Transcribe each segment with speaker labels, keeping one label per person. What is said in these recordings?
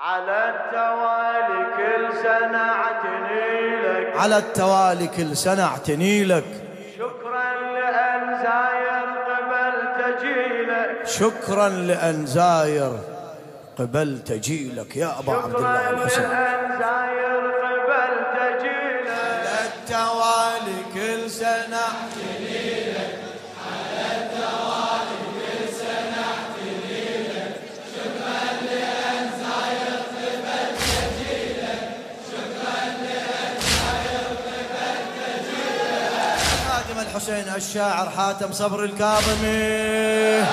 Speaker 1: على التوالي كل سنة اعتني لك.
Speaker 2: على التوالي كل سنة اعتني لك.
Speaker 1: شكرا لأن زاير قبل تجيلك
Speaker 2: شكرا لأن زاير قبل تجيلك يا أبا عبد الله الحسين
Speaker 1: لأن زاير قبل تجيلك
Speaker 2: على التوالي كل سنة خادم الحسين الشاعر حاتم صبر الكاظمي.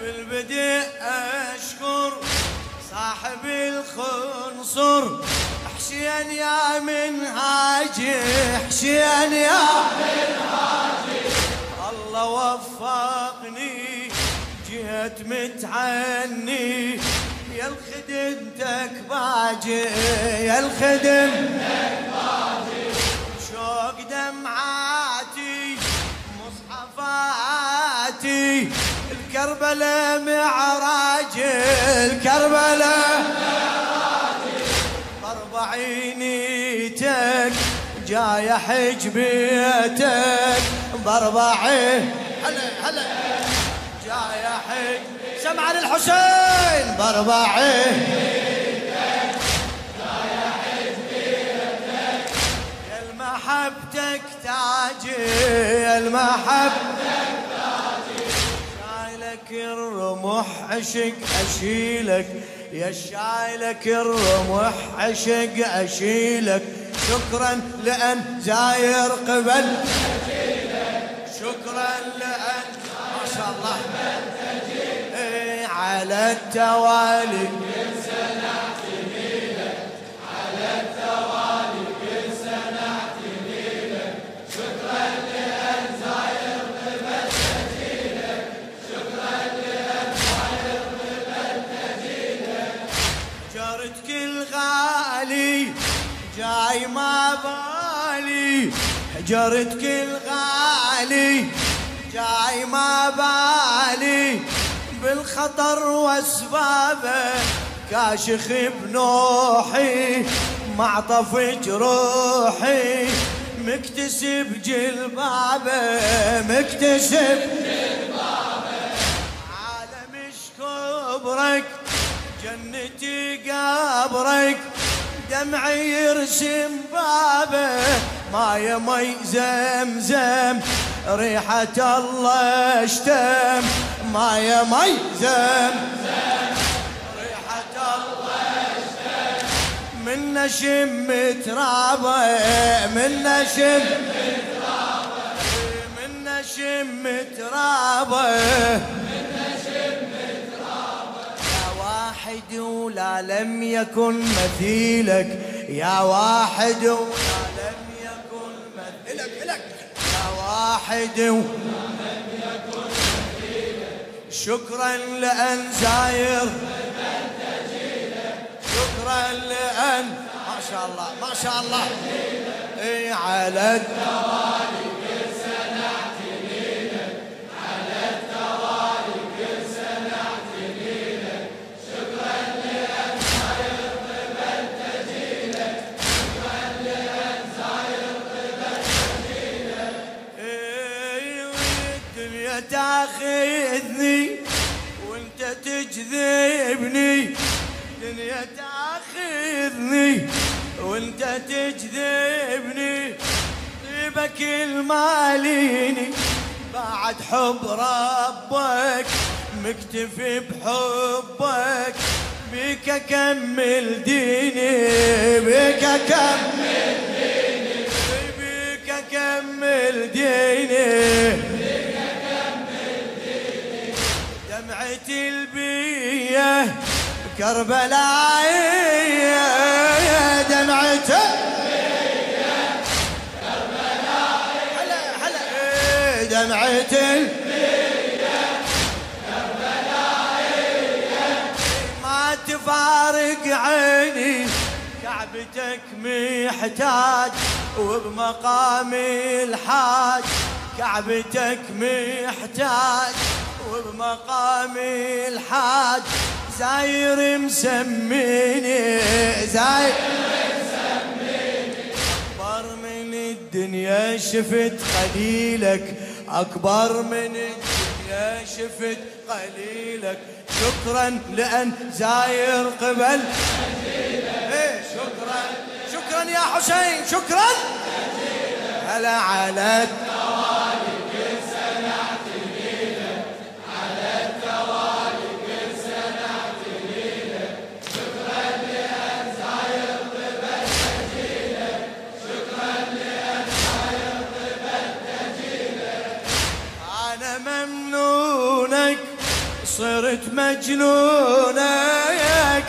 Speaker 2: بالبدء أشكر صاحب الخنصر. حسين يا منهاجي حسين يا منهاجي. الله وفقني جيت متعني. يا الخدمتك باجي يا الخدمتك الكربلاء معراجي الكربلاء ضرب عينيتك جاي حج بيتك. باربعين هلا هلا. جاي حج. سمع للحسين باربعين يا المحبتك تاجي المحبتك الرمح عشق أشيلك. يا شايلك الرمح عشق أشيلك. شكرا لأن زاير قبل. شكرا لأن ما شاء الله. إيه، على التوالي. بالي جارتك الغالي جاي ما بالي. بالخطر واسبابه كاشخ بنوحي معطف جروحي. مكتسب جلبابه مكتسب عالم كبرك جنتي قبرك. دمعي يرسم بابه ما يمي زمزم ريحة الله اشتم. ما يمي زمزم ريحة الله اشتم. من نشم ترابه من نشم من نشم ترابه. لم يكن مثيلك. يا واحد ولا لم يكن مثيلك. إلك يا واحد ولا لم يكن مثيلك. شكرا لأن زاير. شكرا لأن ما شاء الله ما شاء الله. إي على التوالي. الدنيا تاخذني وانت تجذبني. الدنيا تاخذني وانت تجذبني. طيبك الماليني بعد حب ربك مكتفي بحبك. بك أكمل ديني بك أكمل كربلاء دمعة. هلا البية ما تفارق عيني كعبتك محتاج وبمقام الحاج. كعبتك محتاج وبمقام الحاج. زاير مسميني زاير أكبر من الدنيا شفت قليلك أكبر من الدنيا شفت قليلك شكرا لأن زاير قبل. إيه شكرا. شكرا يا حسين شكرا. هلا على صرت مجنونك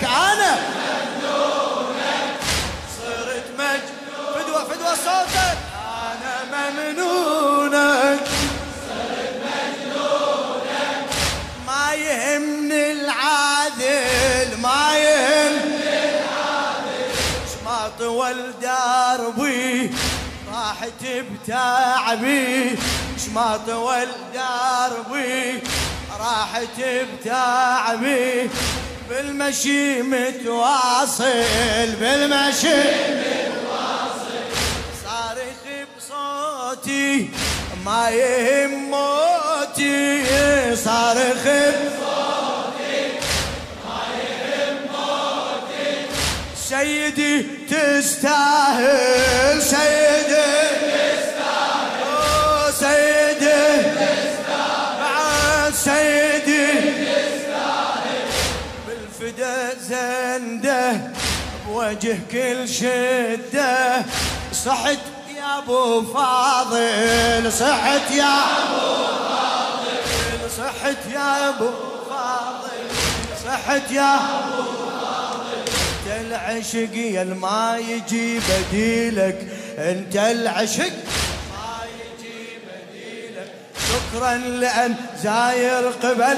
Speaker 2: أنا صرت مجنون فدوة فدوة صوتك. أنا ممنونك صرت مجنونك ما يهمني العادل ما يهمني العادل. طول دربي راحت بتعبي. طول دربي راحت بتعبي بالمشي متواصل بالمشي صارخ بصوتي ما يهم موتي صارخ بصوتي ما يهم موتي. سيدي تستاهل سيدي بالفدا زنده بوجه كل شده. صحت يا أبو فاضل صحت يا أبو فاضل صحت يا أبو فاضل صحت يا أبو فاضل. أنت العشق يا ما يجي بديلك أنت العشق ما يجي بديلك. شكرا لأن زاير قبل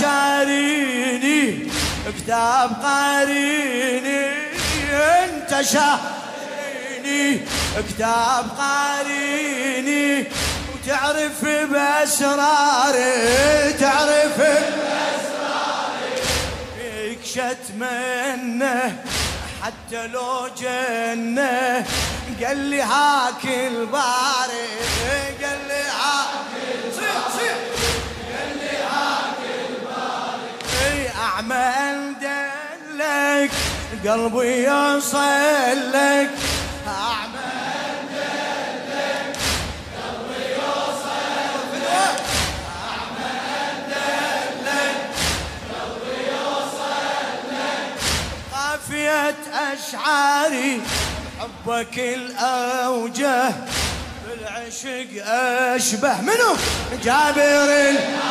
Speaker 2: شاريني كتاب قاريني. انت شاريني كتاب قاريني. وتعرف بأسراري تعرف بأسراري. شتمنه حتى لو جنه. قال لي هاك الباري قال لي هاك صيح اي اعمل دلك قلبي يوصل لك. اعمل دلك قلبي يوصل لك اعمل دلك قلبي يوصل لك أشعاري حبك الأوجه بالعشق أشبه. منو؟ جابر الانصاري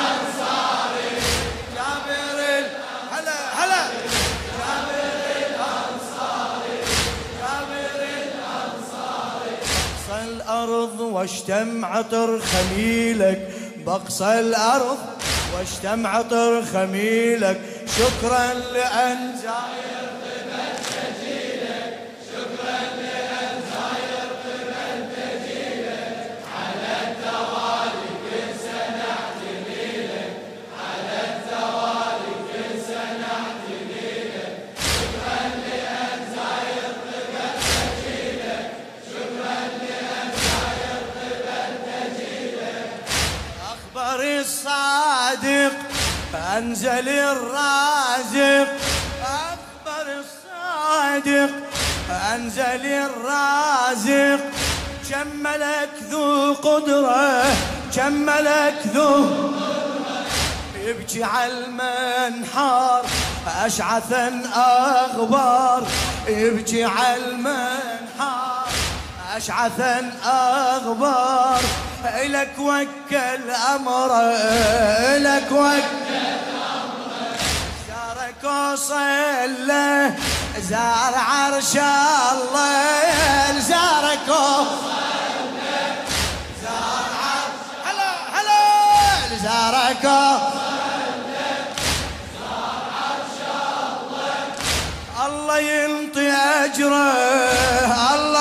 Speaker 2: الأرض واشتم عطر خميلك بقصى الأرض واشتم عطر خميلك. شكرا لأن الصادق أنزل الرازق أخبر الصادق أنزل الرازق. جملك ذو قدرة جملك ذو يبكي على المنحار أشعثا أغبار. يبكي على المنحار أشعثا أغبار. إلك وكل أمره إلك وكل زارك وصل له زار عرش الله زارك زار عرش هلا هلا زارك الله ينطي أجره الله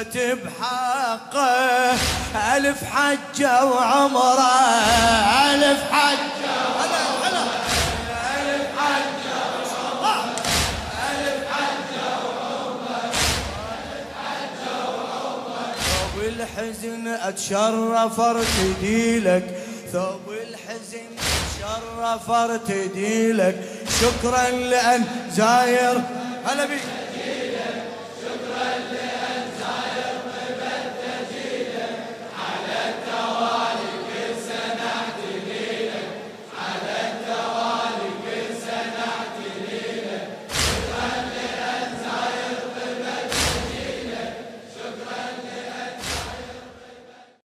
Speaker 2: انكتبت بحقه ألف حجه وعمره. ألف حجه هلا هلا الف حجه ألف حجه ثوب الحزن اتشرف ارتدي لك ثوب الحزن اتشرف ارتدي لك شكرا لأن زاير هلا بيك.